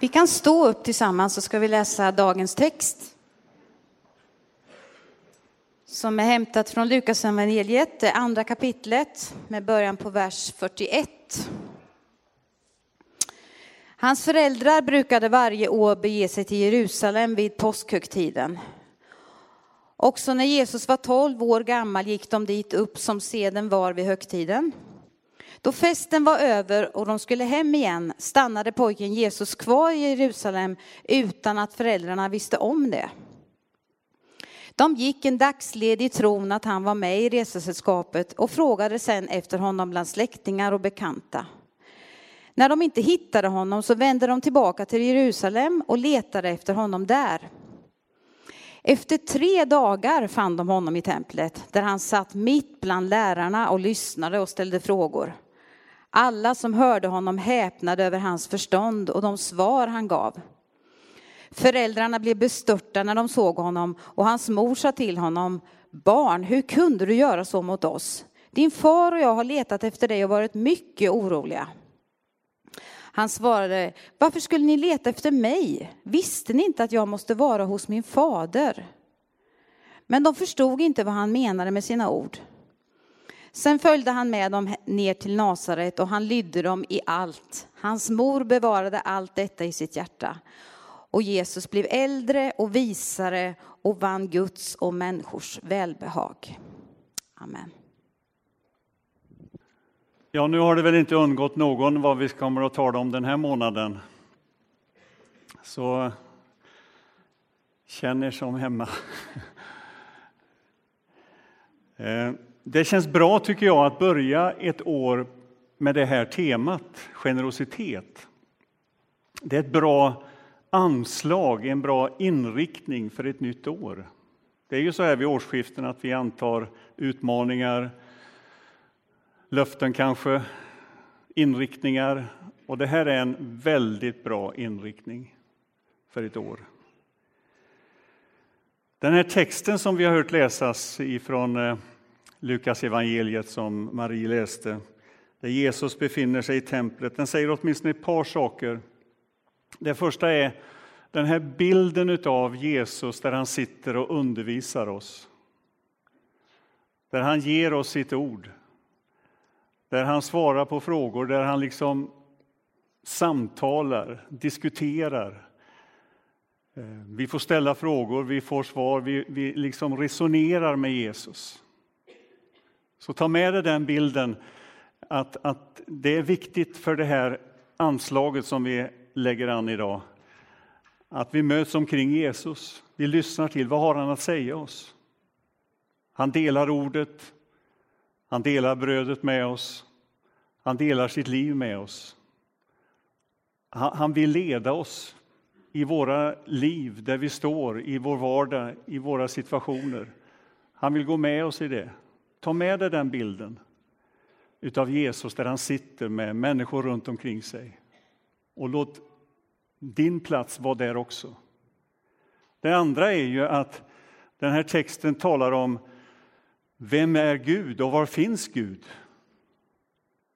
Vi kan stå upp tillsammans så ska vi läsa dagens text. Som är hämtat från Lukas evangeliet, det andra kapitlet med början på vers 41. Hans föräldrar brukade varje år bege sig till Jerusalem vid påskhögtiden. Också när Jesus var tolv år gammal gick de dit upp som seden var vid högtiden. Då festen var över och de skulle hem igen stannade pojken Jesus kvar i Jerusalem utan att föräldrarna visste om det. De gick en dagsled i tron att han var med i resesällskapet och frågade sen efter honom bland släktingar och bekanta. När de inte hittade honom så vände de tillbaka till Jerusalem och letade efter honom där. Efter tre dagar fann de honom i templet där han satt mitt bland lärarna och lyssnade och ställde frågor. Alla som hörde honom häpnade över hans förstånd och de svar han gav. Föräldrarna blev bestörta när de såg honom och hans mor sa till honom, barn, hur kunde du göra så mot oss? Din far och jag har letat efter dig och varit mycket oroliga. Han svarade, varför skulle ni leta efter mig? Visste ni inte att jag måste vara hos min fader? Men de förstod inte vad han menade med sina ord. Sen följde han med dem ner till Nasaret och han lydde dem i allt. Hans mor bevarade allt detta i sitt hjärta. Och Jesus blev äldre och visare och vann Guds och människors välbehag. Amen. Ja, nu har det väl inte undgått någon vad vi kommer att tala om den här månaden. Så känn er som hemma. Eh, det känns bra tycker jag att börja ett år med det här temat, generositet. Det är ett bra anslag, en bra inriktning för ett nytt år. Det är ju så här vid årsskiften att vi antar utmaningar, löften kanske, inriktningar. Och det här är en väldigt bra inriktning för ett år. Den här texten som vi har hört läsas ifrån eh, Lukas evangeliet som Marie läste, där Jesus befinner sig i templet, den säger åtminstone ett par saker. Det första är den här bilden av Jesus där han sitter och undervisar oss. Där han ger oss sitt ord. Där han svarar på frågor, där han liksom samtalar, diskuterar. Eh, vi får ställa frågor, vi får svar, vi, vi liksom resonerar med Jesus. Så ta med dig den bilden att, att det är viktigt för det här anslaget som vi lägger an idag. Att vi möts omkring Jesus. Vi lyssnar till vad har han att säga oss. Han delar ordet, han delar brödet med oss, han delar sitt liv med oss. Han vill leda oss i våra liv, där vi står, i vår vardag, i våra situationer. Han vill gå med oss i det. Ta med dig den bilden utav Jesus där han sitter med människor runt omkring sig. Och låt din plats vara där också. Det andra är ju att den här texten talar om vem är Gud och var finns Gud?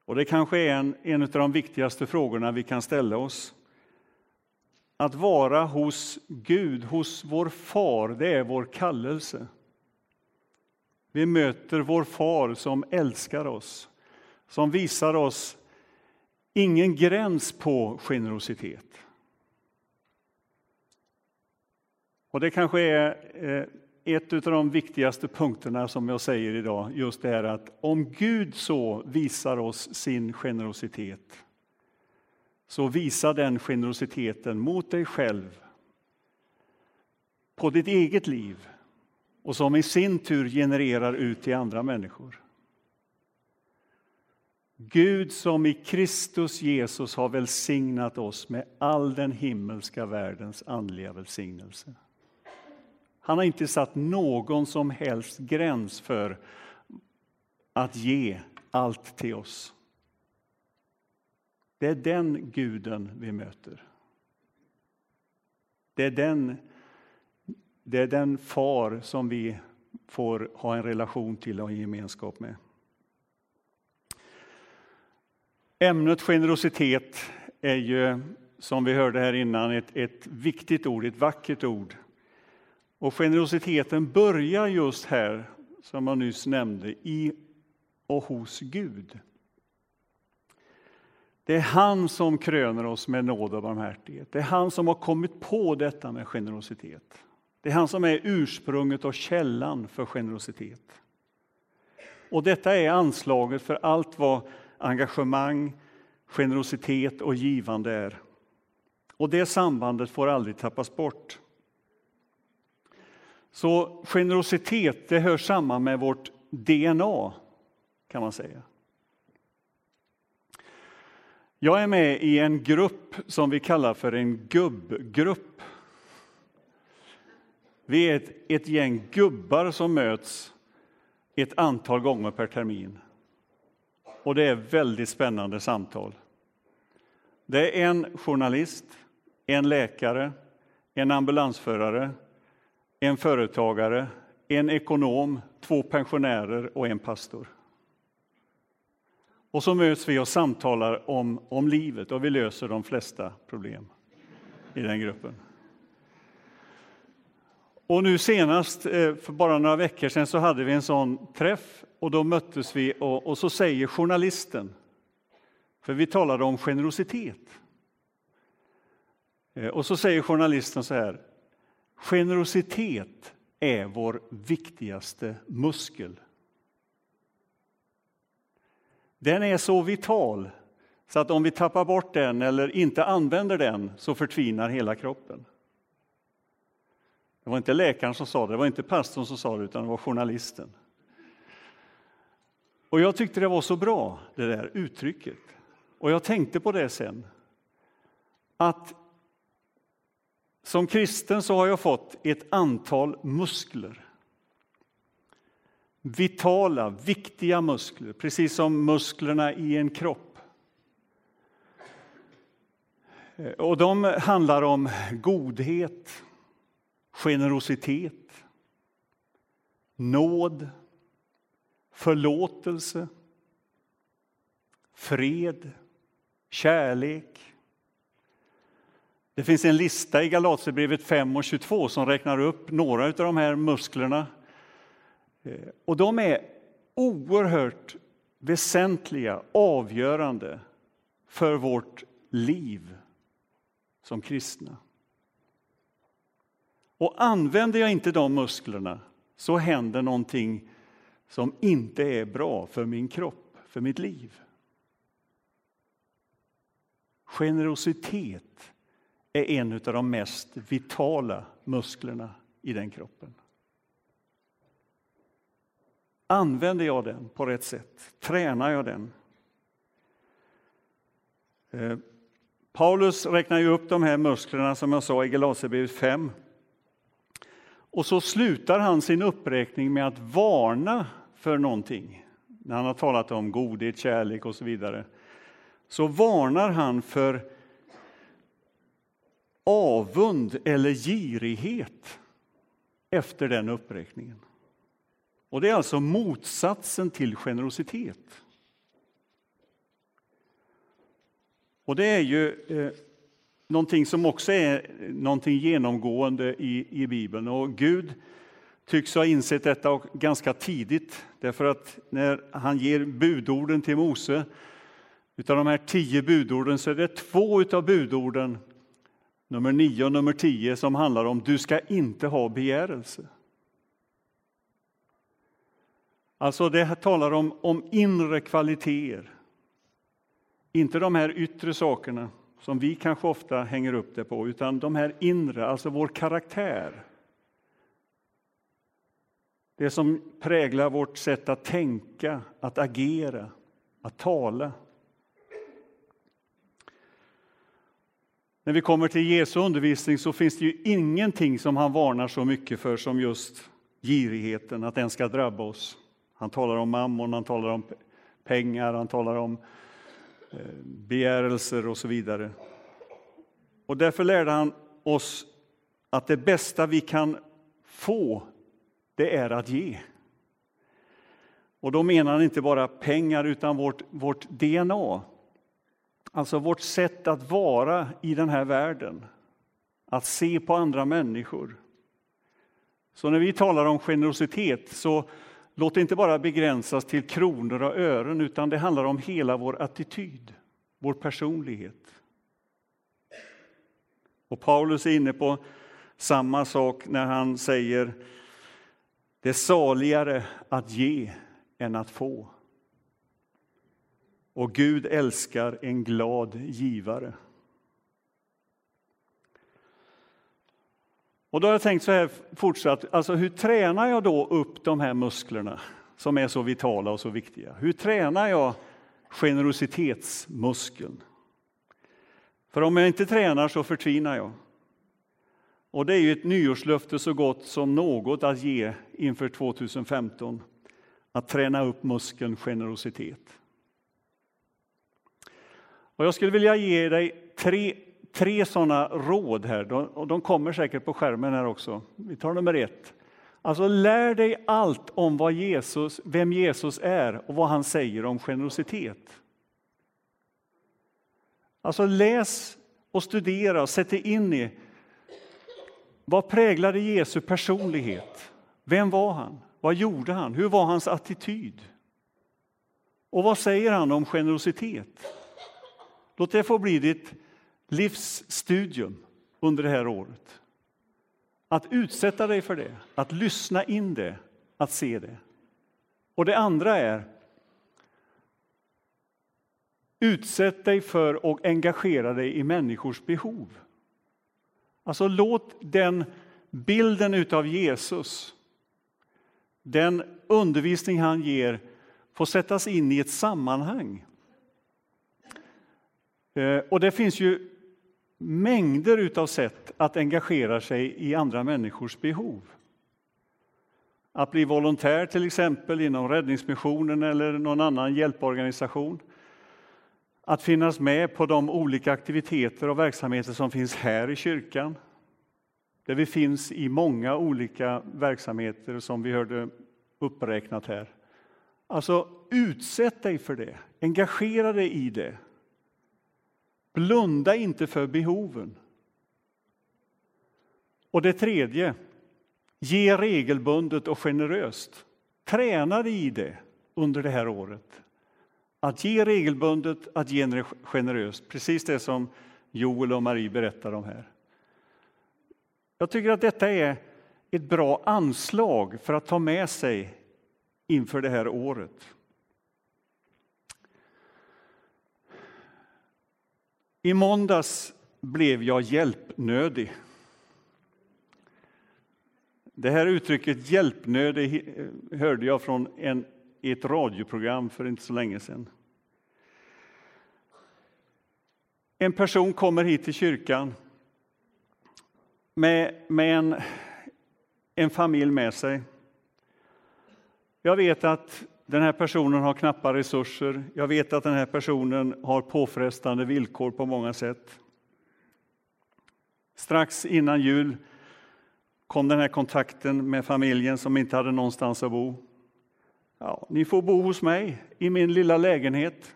Och det kanske är en, en av de viktigaste frågorna vi kan ställa oss. Att vara hos Gud, hos vår far, det är vår kallelse. Vi möter vår far som älskar oss, som visar oss ingen gräns på generositet. Och det kanske är eh, ett av de viktigaste punkterna som jag säger idag, just det här att om Gud så visar oss sin generositet, så visa den generositeten mot dig själv, på ditt eget liv och som i sin tur genererar ut till andra människor. Gud som i Kristus Jesus har välsignat oss med all den himmelska världens andliga välsignelse. Han har inte satt någon som helst gräns för att ge allt till oss. Det är den guden vi möter. Det är den, det är den far som vi får ha en relation till och en gemenskap med. Ämnet generositet är ju som vi hörde här innan, ett, ett viktigt ord, ett vackert ord. Och generositeten börjar just här, som jag nyss nämnde, i och hos Gud. Det är han som kröner oss med nåd och barmhärtighet. Det är han som har kommit på detta med generositet. Det är han som är ursprunget och källan för generositet. Och detta är anslaget för allt vad engagemang, generositet och givande är. Och det sambandet får aldrig tappas bort. Så generositet det hör samman med vårt DNA, kan man säga. Jag är med i en grupp som vi kallar för en gubbgrupp. Vi är ett, ett gäng gubbar som möts ett antal gånger per termin. Och det är väldigt spännande samtal. Det är en journalist, en läkare, en ambulansförare, en företagare, en ekonom, två pensionärer och en pastor. Och så möts vi och samtalar om, om livet och vi löser de flesta problem i den gruppen. Och nu senast, eh, för bara några veckor sedan, så hade vi en sån träff och då möttes vi och, och så säger journalisten, för vi talade om generositet. Eh, och så säger journalisten så här, generositet är vår viktigaste muskel. Den är så vital så att om vi tappar bort den eller inte använder den så förtvinar hela kroppen. Det var inte läkaren som sa det, det var inte pastorn som sa det, utan det var journalisten. Och jag tyckte det var så bra, det där uttrycket. Och jag tänkte på det sen. Att som kristen så har jag fått ett antal muskler. Vitala, viktiga muskler, precis som musklerna i en kropp. Eh, och de handlar om godhet, generositet, nåd, förlåtelse, fred, kärlek. Det finns en lista i Galaterbrevet 5 och 22 som räknar upp några av de här musklerna. Eh, och de är oerhört väsentliga, avgörande för vårt liv som kristna. Och använder jag inte de musklerna så händer någonting som inte är bra för min kropp, för mitt liv. Generositet är en av de mest vitala musklerna i den kroppen. Använder jag den på rätt sätt? Tränar jag den? Eh, Paulus räknar ju upp de här musklerna som jag sa i Galaterbrevet 5 och så slutar han sin uppräkning med att varna för någonting. När han har talat om godhet, kärlek och så vidare. Så varnar han för avund eller girighet efter den uppräkningen. Och Det är alltså motsatsen till generositet. Och det är ju eh, någonting som också är någonting genomgående i, i Bibeln. Och Gud tycks ha insett detta ganska tidigt, därför att när han ger budorden till Mose, utav de här tio budorden, så är det två utav budorden, nummer nio och nummer tio, som handlar om du ska inte ha begärelse. Alltså det talar om, om inre kvaliteter, inte de här yttre sakerna som vi kanske ofta hänger upp det på, utan de här inre, alltså vår karaktär. Det som präglar vårt sätt att tänka, att agera, att tala. När vi kommer till Jesu undervisning så finns det ju ingenting som han varnar så mycket för som just girigheten, att den ska drabba oss. Han talar om mammon, han talar om pengar, han talar om Eh, Eh, begärelser och så vidare. Och därför lärde han oss att det bästa vi kan få, det är att ge. Och då menar han inte bara pengar, utan vårt, vårt DNA. Alltså vårt sätt att vara i den här världen, att se på andra människor. Så när vi talar om generositet, så låt det inte bara begränsas till kronor och ören, utan det handlar om hela vår attityd, vår personlighet. Och Paulus är inne på samma sak när han säger det är saligare att ge än att få. Och Gud älskar en glad givare. Och då har jag tänkt så här fortsatt, alltså hur tränar jag då upp de här musklerna som är så vitala och så viktiga? Hur tränar jag generositetsmuskeln? För om jag inte tränar så förtvinar jag. Och det är ju ett nyårslöfte så gott som något att ge inför 2015. Att träna upp muskeln generositet. Och jag skulle vilja ge dig tre, tre sådana råd här, och de kommer säkert på skärmen här också. Vi tar nummer ett. Alltså lär dig allt om vad Jesus, vem Jesus är och vad han säger om generositet. Alltså läs och studera och sätt dig in i vad präglade Jesu personlighet? Vem var han? Vad gjorde han? Hur var hans attityd? Och vad säger han om generositet? Låt det få bli ditt livsstudium under det här året. Att utsätta dig för det, att lyssna in det, att se det. Och det andra är Utsätt dig för och engagera dig i människors behov. Alltså låt den bilden av Jesus, den undervisning han ger, få sättas in i ett sammanhang. Eh, och det finns ju mängder av sätt att engagera sig i andra människors behov. Att bli volontär till exempel inom Räddningsmissionen eller någon annan hjälporganisation. Att finnas med på de olika aktiviteter och verksamheter som finns här i kyrkan. Där vi finns i många olika verksamheter som vi hörde uppräknat här. Alltså, utsätt dig för det. Engagera dig i det. Blunda inte för behoven. Och det tredje, ge regelbundet och generöst. Träna dig i det under det här året. Att ge regelbundet, att ge generöst. Precis det som Joel och Marie berättar om här. Jag tycker att detta är ett bra anslag för att ta med sig inför det här året. I måndags blev jag hjälpnödig. Det här uttrycket hjälpnödig hörde jag från en, ett radioprogram för inte så länge sedan. En person kommer hit till kyrkan med, med en, en familj med sig. Jag vet att den här personen har knappa resurser. Jag vet att den här personen har påfrestande villkor på många sätt. Strax innan jul kom den här kontakten med familjen som inte hade någonstans att bo. Ja, ni får bo hos mig i min lilla lägenhet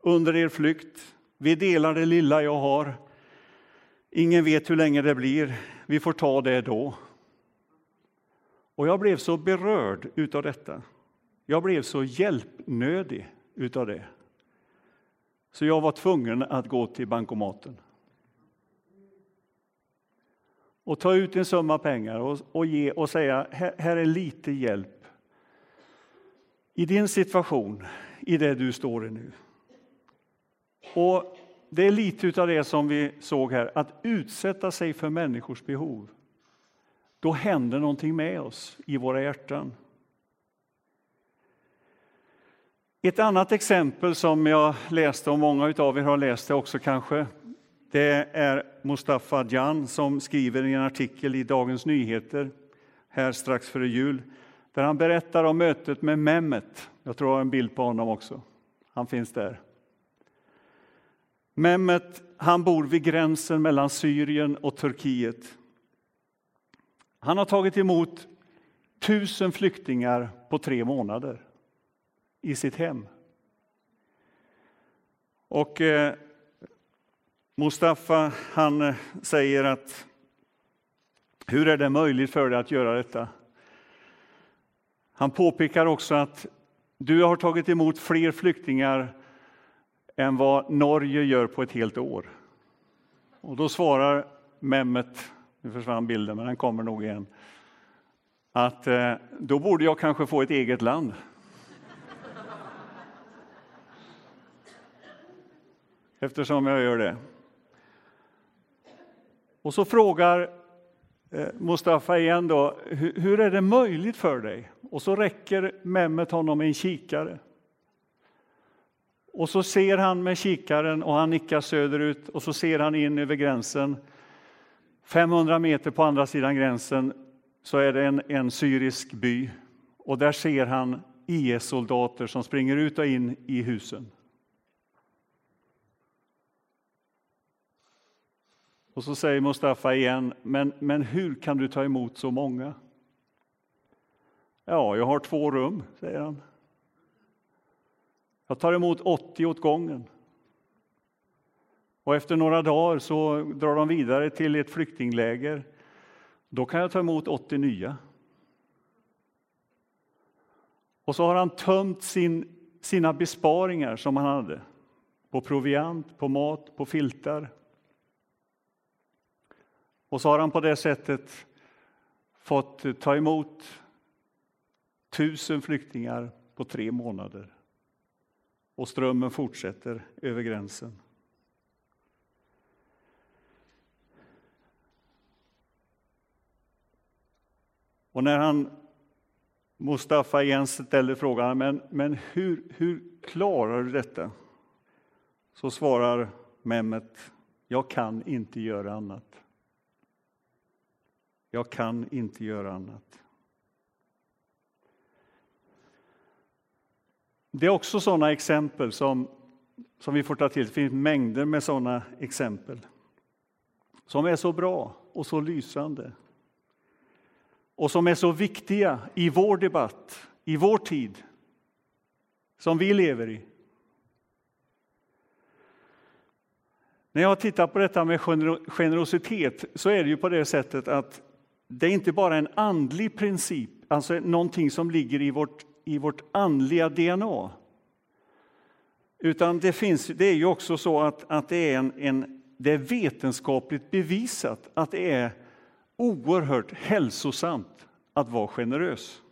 under er flykt. Vi delar det lilla jag har. Ingen vet hur länge det blir. Vi får ta det då. Och jag blev så berörd utav detta. Jag blev så hjälpnödig utav det. Så jag var tvungen att gå till bankomaten. Och ta ut en summa pengar och, och ge och säga, här, här är lite hjälp. I din situation, i det du står i nu. Och det är lite av det som vi såg här, att utsätta sig för människors behov. Då händer någonting med oss i våra hjärtan. Ett annat exempel som jag läste, och många av er har läst det också kanske, det är Mustafa Jan som skriver i en artikel i Dagens Nyheter här strax före jul, där han berättar om mötet med Mehmet. Jag tror jag har en bild på honom också. Han finns där. Mehmet han bor vid gränsen mellan Syrien och Turkiet. Han har tagit emot tusen flyktingar på tre månader i sitt hem. Och eh, Mustafa han eh, säger att hur är det möjligt för dig att göra detta? Han påpekar också att du har tagit emot fler flyktingar än vad Norge gör på ett helt år. Och då svarar Mehmet, nu försvann bilden men den kommer nog igen, att eh, då borde jag kanske få ett eget land. Eftersom jag gör det. Och så frågar eh, Mustafa igen då, hur är det möjligt för dig? Och så räcker Mehmet honom en kikare. Och så ser han med kikaren och han nickar söderut och så ser han in över gränsen. 500 meter på andra sidan gränsen så är det en, en syrisk by och där ser han IS-soldater som springer ut och in i husen. Och så säger Mustafa igen, men, men hur kan du ta emot så många? Ja, jag har två rum, säger han. Jag tar emot 80 åt gången. Och efter några dagar så drar de vidare till ett flyktingläger. Då kan jag ta emot 80 nya. Och så har han tömt sin, sina besparingar som han hade på proviant, på mat, på filtar. Och så har han på det sättet fått ta emot tusen flyktingar på tre månader. Och strömmen fortsätter över gränsen. Och när han, Mustafa igen ställer frågan, men, men hur, hur klarar du detta? Så svarar Mehmet, jag kan inte göra annat. Jag kan inte göra annat. Det är också sådana exempel som, som vi får ta till. Det finns mängder med sådana exempel som är så bra och så lysande och som är så viktiga i vår debatt, i vår tid som vi lever i. När jag tittar på detta med generositet så är det ju på det sättet att det är inte bara en andlig princip, alltså någonting som ligger i vårt, i vårt andliga DNA. Utan det, finns, det är ju också så att, att det, är en, en, det är vetenskapligt bevisat att det är oerhört hälsosamt att vara generös.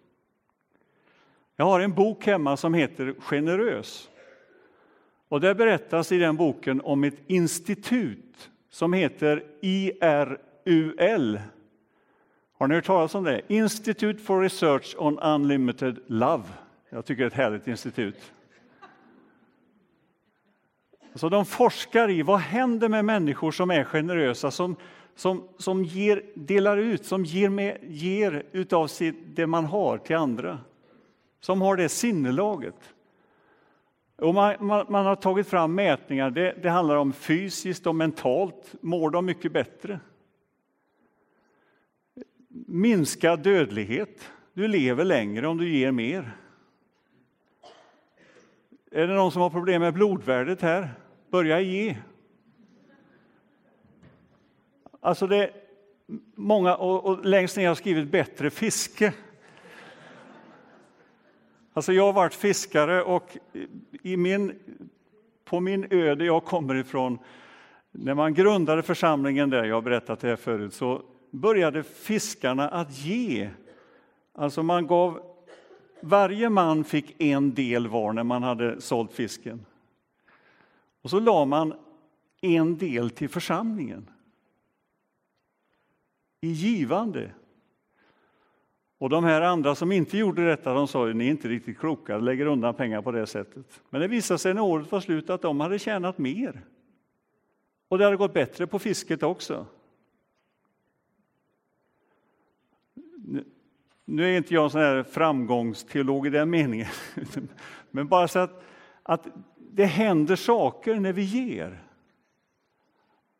Jag har en bok hemma som heter Generös. Och där berättas i den boken om ett institut som heter IRUL. Har ni hört talas om det? Institute for Research on Unlimited Love. Jag tycker det är ett härligt institut. Så de forskar i vad händer med människor som är generösa, som, som, som ger, delar ut, som ger, med, ger utav sitt, det man har till andra. Som har det sinnelaget. Och man, man, man har tagit fram mätningar, det, det handlar om fysiskt och mentalt mår de mycket bättre. Minskad dödlighet. Du lever längre om du ger mer. Är det någon som har problem med blodvärdet här? Börja ge. Alltså det många, och, och längst ner har jag skrivit bättre fiske. Alltså jag har varit fiskare och i min, på min ö där jag kommer ifrån, när man grundade församlingen där, jag har berättat det här förut, så började fiskarna att ge. Alltså man gav, varje man fick en del var när man hade sålt fisken. Och så la man en del till församlingen. I givande. Och de här andra som inte gjorde detta, de sa ju ni är inte riktigt kloka, lägger undan pengar på det sättet. Men det visade sig när året var slut att de hade tjänat mer. Och det hade gått bättre på fisket också. Nu är inte jag sån här framgångsteolog i den meningen, men bara så att, att det händer saker när vi ger.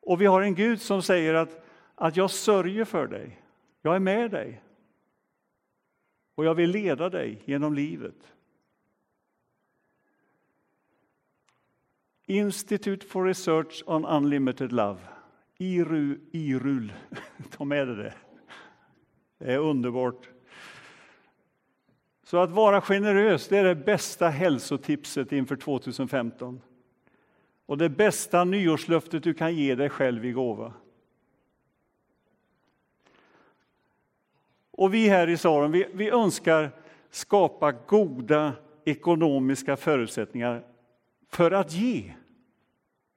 Och vi har en Gud som säger att, att jag sörjer för dig, jag är med dig och jag vill leda dig genom livet. Institute for Research on Unlimited Love. IRU, IRUL. Ta med dig det. Det är underbart. Så att vara generös det är det bästa hälsotipset inför 2015. Och det bästa nyårslöftet du kan ge dig själv i gåva. Och vi här i Saron, vi, vi önskar skapa goda ekonomiska förutsättningar för att ge.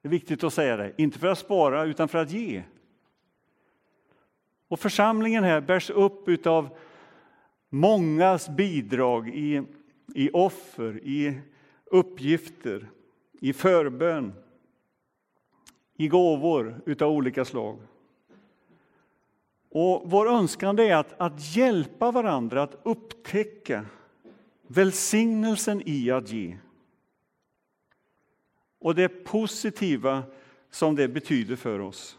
Det är viktigt att säga det. Inte för att spara, utan för att ge. Och församlingen här bärs upp av mångas bidrag i, i offer, i uppgifter, i förbön, i gåvor av olika slag. Och vår önskan är att, att hjälpa varandra att upptäcka välsignelsen i att ge och det positiva som det betyder för oss.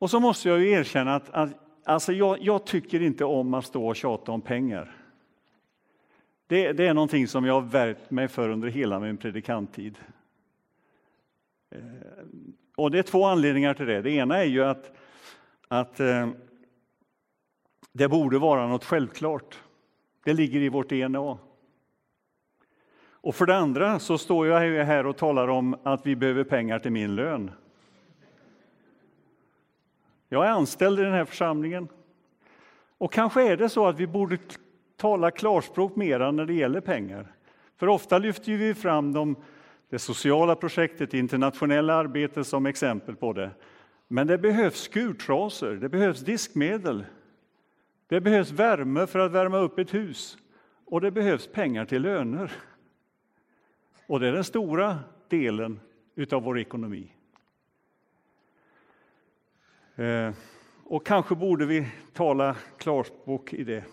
Och så måste jag ju erkänna att, att alltså jag, jag, tycker inte om att stå och tjata om pengar. Det, det är någonting som jag har värjt mig för under hela min predikanttid. Eh, och det är två anledningar till det. Det ena är ju att, att eh, det borde vara något självklart. Det ligger i vårt DNA. Och för det andra så står jag här och talar om att vi behöver pengar till min lön. Jag är anställd i den här församlingen. Och kanske är det så att vi borde tala klarspråk mera när det gäller pengar. För ofta lyfter vi fram de, det sociala projektet, det internationella arbetet som exempel på det. Men det behövs skurtrasor, det behövs diskmedel, det behövs värme för att värma upp ett hus och det behövs pengar till löner. Och det är den stora delen av vår ekonomi. Eh, och kanske borde vi tala klarspråk i det.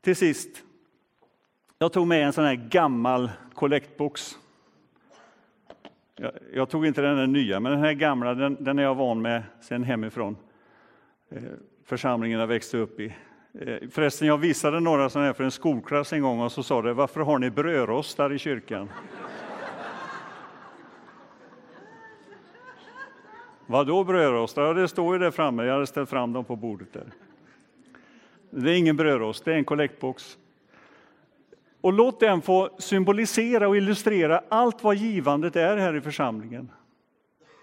Till sist, jag tog med en sån här gammal kollektbox. Jag, jag, tog inte den nya, men den här gamla den, den är jag van med sen hemifrån. Eh, församlingen jag växte upp i. Eh, förresten, jag visade några sådana här för en skolklass en gång och så sa det, varför har ni brödrostar i kyrkan? Vad då brödrostar? Ja, det står ju där framme, jag hade ställt fram dem på bordet där. Det är ingen brödrost, det är en kollektbox. Och låt den få symbolisera och illustrera allt vad givandet är här i församlingen.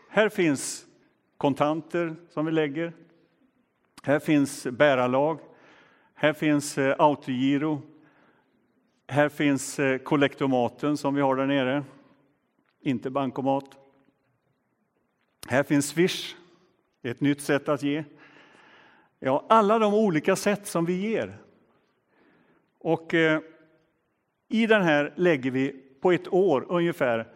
Här finns kontanter som vi lägger. Här finns bärarlag. Här finns eh, autogiro. Här finns eh, kollektomaten som vi har där nere. Inte bankomat. Här finns Swish, ett nytt sätt att ge. Ja, alla de olika sätt som vi ger. Och eh, i den här lägger vi på ett år ungefär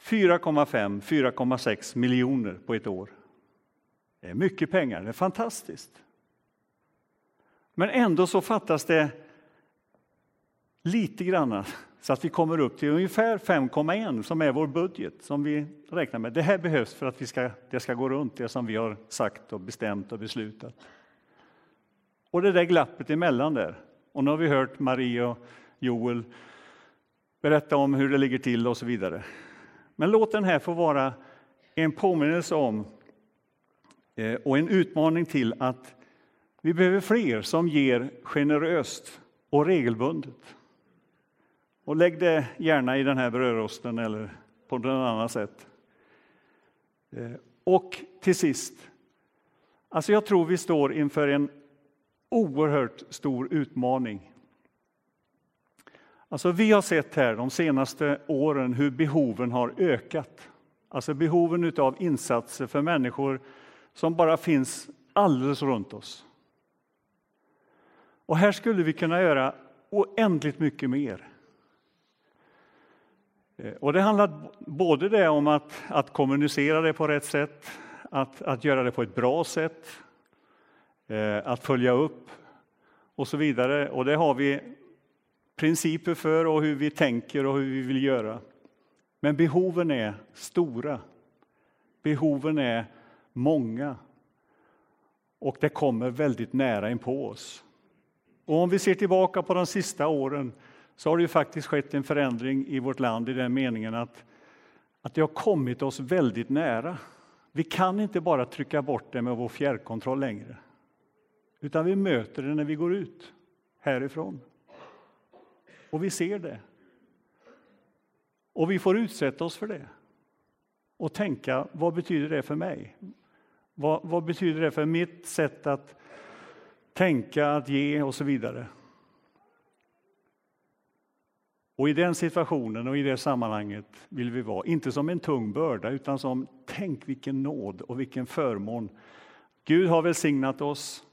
4,5-4,6 miljoner på ett år. Det är mycket pengar, det är fantastiskt. Men ändå så fattas det lite grann så att vi kommer upp till ungefär 5,1 som är vår budget som vi räknar med. Det här behövs för att vi ska, det ska gå runt, det som vi har sagt och bestämt och beslutat. Och det där glappet emellan där. Och nu har vi hört Marie och Joel berätta om hur det ligger till och så vidare. Men låt den här få vara en påminnelse om eh, och en utmaning till att vi behöver fler som ger generöst och regelbundet. Och lägg det gärna i den här brödrosten eller på något annat sätt. Eh, och till sist, alltså jag tror vi står inför en oerhört stor utmaning. Alltså vi har sett här de senaste åren hur behoven har ökat. Alltså behoven av insatser för människor som bara finns alldeles runt oss. Och här skulle vi kunna göra oändligt mycket mer. Eh, och det handlar både det om att, att kommunicera det på rätt sätt, att, att göra det på ett bra sätt, eh, att följa upp och så vidare. Och det har vi principer för och hur vi tänker och hur vi vill göra. Men behoven är stora. Behoven är många. Och det kommer väldigt nära in på oss. Och om vi ser tillbaka på de sista åren så har det ju faktiskt skett en förändring i vårt land i den meningen att, att det har kommit oss väldigt nära. Vi kan inte bara trycka bort det med vår fjärrkontroll längre, utan vi möter det när vi går ut härifrån. Och vi ser det. Och vi får utsätta oss för det och tänka, vad betyder det för mig? Vad, vad, betyder det för mitt sätt att tänka, att ge och så vidare? Och i den situationen och i det sammanhanget vill vi vara, inte som en tung börda, utan som tänk vilken nåd och vilken förmån. Gud har välsignat oss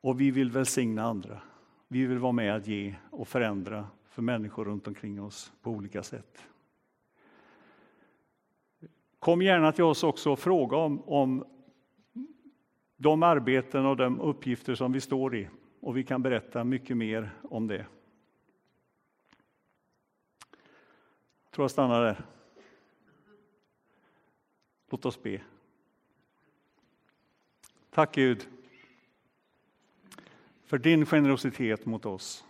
och vi vill välsigna andra. Vi vill vara med att ge och förändra för människor runt omkring oss på olika sätt. Kom gärna till oss också och fråga om, om de arbeten och de uppgifter som vi står i och vi kan berätta mycket mer om det. Jag tror jag stannar där. Låt oss be. Tack Gud för din generositet mot oss.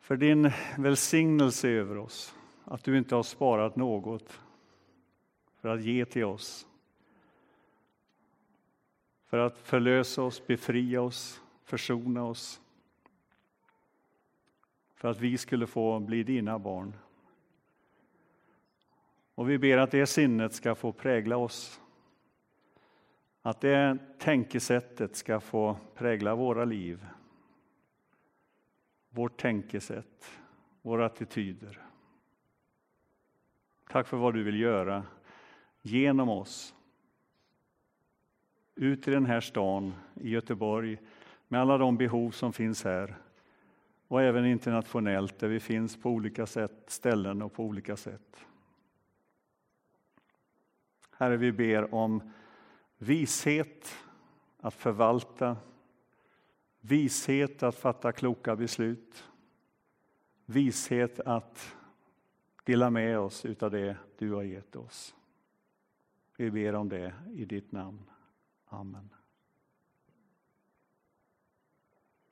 För din välsignelse över oss, att du inte har sparat något för att ge till oss. För att förlösa oss, befria oss, försona oss. För att vi skulle få bli dina barn. Och vi ber att det sinnet ska få prägla oss. Att det tänkesättet ska få prägla våra liv. Vårt tänkesätt, våra attityder. Tack för vad du vill göra genom oss. Ut i den här stan, i Göteborg, med alla de behov som finns här. Och även internationellt, där vi finns på olika sätt, ställen och på olika sätt. Herre, vi ber om vishet att förvalta, vishet att fatta kloka beslut, vishet att dela med oss av det du har gett oss. Vi ber om det i ditt namn. Amen.